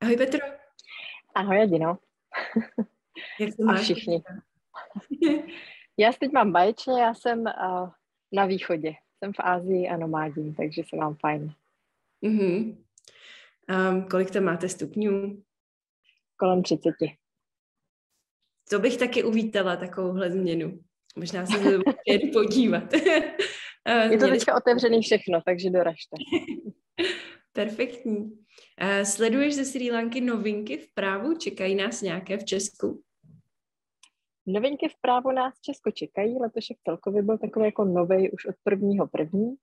Ahoj Petro. Ahoj Adino. Jak se máš? A všichni. já teď mám baječně, já jsem uh, na východě. Jsem v Ázii a nomádím, takže se mám fajn. Mm-hmm. Um, kolik tam máte stupňů? Kolem 30. To bych taky uvítala, takovouhle změnu. Možná se budu podívat. Je to teďka otevřený všechno, takže doražte. Perfektní. Uh, sleduješ ze Sri Lanky novinky v právu? Čekají nás nějaké v Česku? Novinky v právu nás v Česku čekají. Letošek celkově byl takový jako nový už od prvního první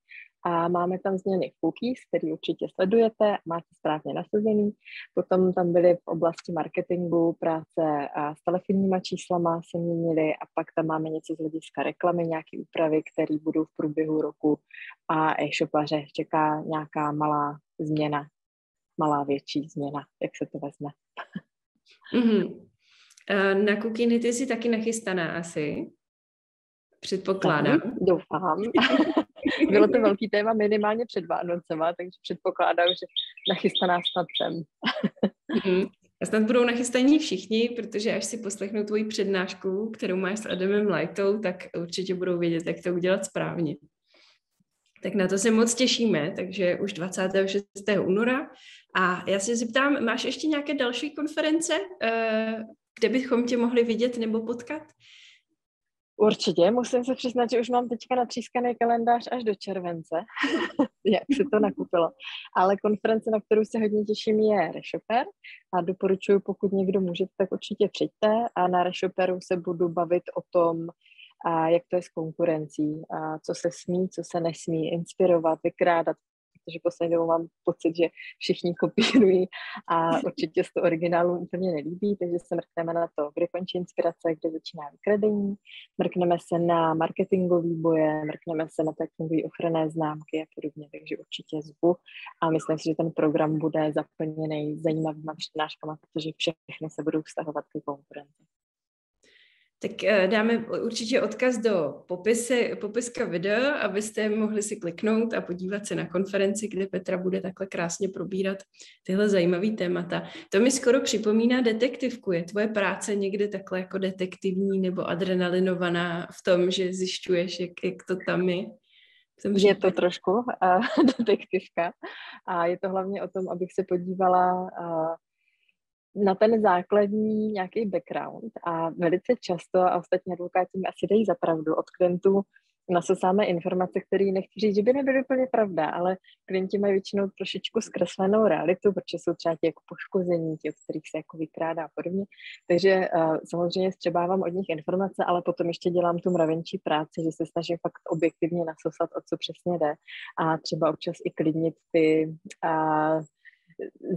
a máme tam změny cookies, který určitě sledujete, máte správně nasazený. Potom tam byly v oblasti marketingu práce a s telefonníma číslama se měnily a pak tam máme něco z hlediska reklamy, nějaké úpravy, které budou v průběhu roku a e-shopaře čeká nějaká malá změna, malá větší změna, jak se to vezme. Mm-hmm. Na kukiny ty jsi taky nachystaná asi? Předpokládám. Doufám. Bylo to velký téma minimálně před Vánocema, takže předpokládám, že nachystaná snad jsem. mm. A snad budou nachystaní všichni, protože až si poslechnou tvoji přednášku, kterou máš s Adamem Lightou, tak určitě budou vědět, jak to udělat správně. Tak na to se moc těšíme, takže už 26. února. A já se zeptám, máš ještě nějaké další konference, eh, kde bychom tě mohli vidět nebo potkat? Určitě, musím se přiznat, že už mám teďka natřískaný kalendář až do července, jak se to nakupilo. Ale konference, na kterou se hodně těším, je Reshoper a doporučuji, pokud někdo můžete, tak určitě přijďte a na Reshoperu se budu bavit o tom, a jak to je s konkurencí, a co se smí, co se nesmí, inspirovat, vykrádat protože poslední dobou mám pocit, že všichni kopírují a určitě z toho originálu úplně nelíbí, takže se mrkneme na to, kde končí inspirace, kde začíná vykradení, mrkneme se na marketingový boje, mrkneme se na fungují ochranné známky a podobně, takže určitě zvu a myslím si, že ten program bude zaplněný zajímavými přednáškami, protože všechny se budou vztahovat ke konkurenci. Tak eh, dáme určitě odkaz do popisy, popiska videa, abyste mohli si kliknout a podívat se na konferenci, kde Petra bude takhle krásně probírat tyhle zajímavé témata. To mi skoro připomíná detektivku. Je tvoje práce někde takhle jako detektivní nebo adrenalinovaná v tom, že zjišťuješ, jak, jak to tam je? Je to trošku uh, detektivka a je to hlavně o tom, abych se podívala uh, na ten základní nějaký background a velice často, a ostatní advokáti mi asi dají zapravdu od klientů, nasosáme informace, které nechci říct, že by nebyly úplně pravda, ale klienti mají většinou trošičku zkreslenou realitu, protože jsou třeba ti jako poškození, ti, od kterých se jako vykrádá a podobně. Takže uh, samozřejmě střebávám od nich informace, ale potom ještě dělám tu mravenčí práci, že se snažím fakt objektivně nasosat, o co přesně jde a třeba občas i klidnit ty uh,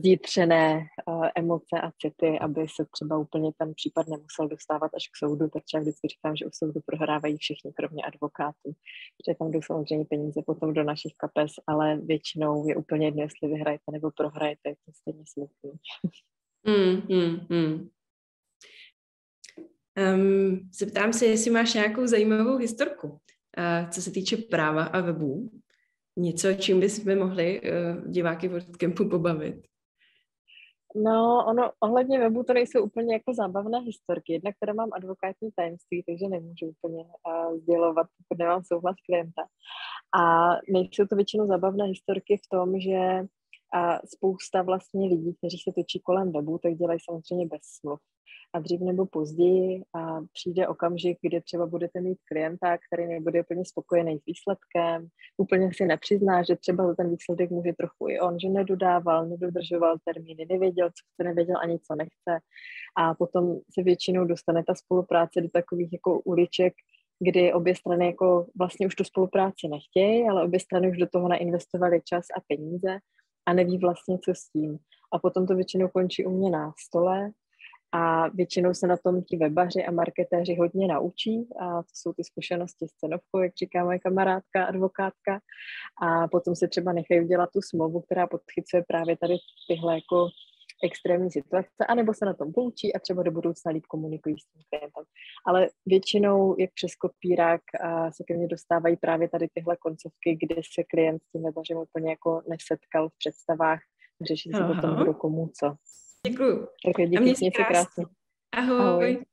zítřené uh, emoce a city, aby se třeba úplně ten případ nemusel dostávat až k soudu, tak třeba vždycky říkám, že u soudu prohrávají všichni, kromě advokátů, protože tam jdou samozřejmě peníze potom do našich kapes, ale většinou je úplně jedno, jestli vyhrajete nebo prohrajete, je to stejně smutný. Mm, mm, mm. Um, zeptám se, jestli máš nějakou zajímavou historku, uh, co se týče práva a webů něco, čím bychom mohli uh, diváky WordCampu pobavit? No, ono, ohledně webu to nejsou úplně jako zábavné historky. Jednak teda mám advokátní tajemství, takže nemůžu úplně uh, sdělovat, pokud nemám souhlas klienta. A nejsou to většinou zábavné historky v tom, že uh, spousta vlastně lidí, kteří se točí kolem webu, tak dělají samozřejmě bez smluv a dřív nebo později a přijde okamžik, kdy třeba budete mít klienta, který nebude úplně spokojený s výsledkem, úplně si nepřizná, že třeba za ten výsledek může trochu i on, že nedodával, nedodržoval termíny, nevěděl, co chce, nevěděl ani co nechce. A potom se většinou dostane ta spolupráce do takových jako uliček, kdy obě strany jako vlastně už tu spolupráci nechtějí, ale obě strany už do toho nainvestovaly čas a peníze a neví vlastně, co s tím. A potom to většinou končí u mě na stole a většinou se na tom ti webaři a marketéři hodně naučí a to jsou ty zkušenosti s cenovkou, jak říká moje kamarádka, advokátka a potom se třeba nechají udělat tu smlouvu, která podchycuje právě tady tyhle jako extrémní situace, anebo se na tom poučí a třeba do budoucna líp komunikují s tím klientem. Ale většinou, jak přes kopírák, se ke mně dostávají právě tady tyhle koncovky, kde se klient s tím webařem úplně jako nesetkal v představách, řeší se potom, kdo komu co. Děkuju. Tak díky, měj se krásně. Ahoj. Ahoj.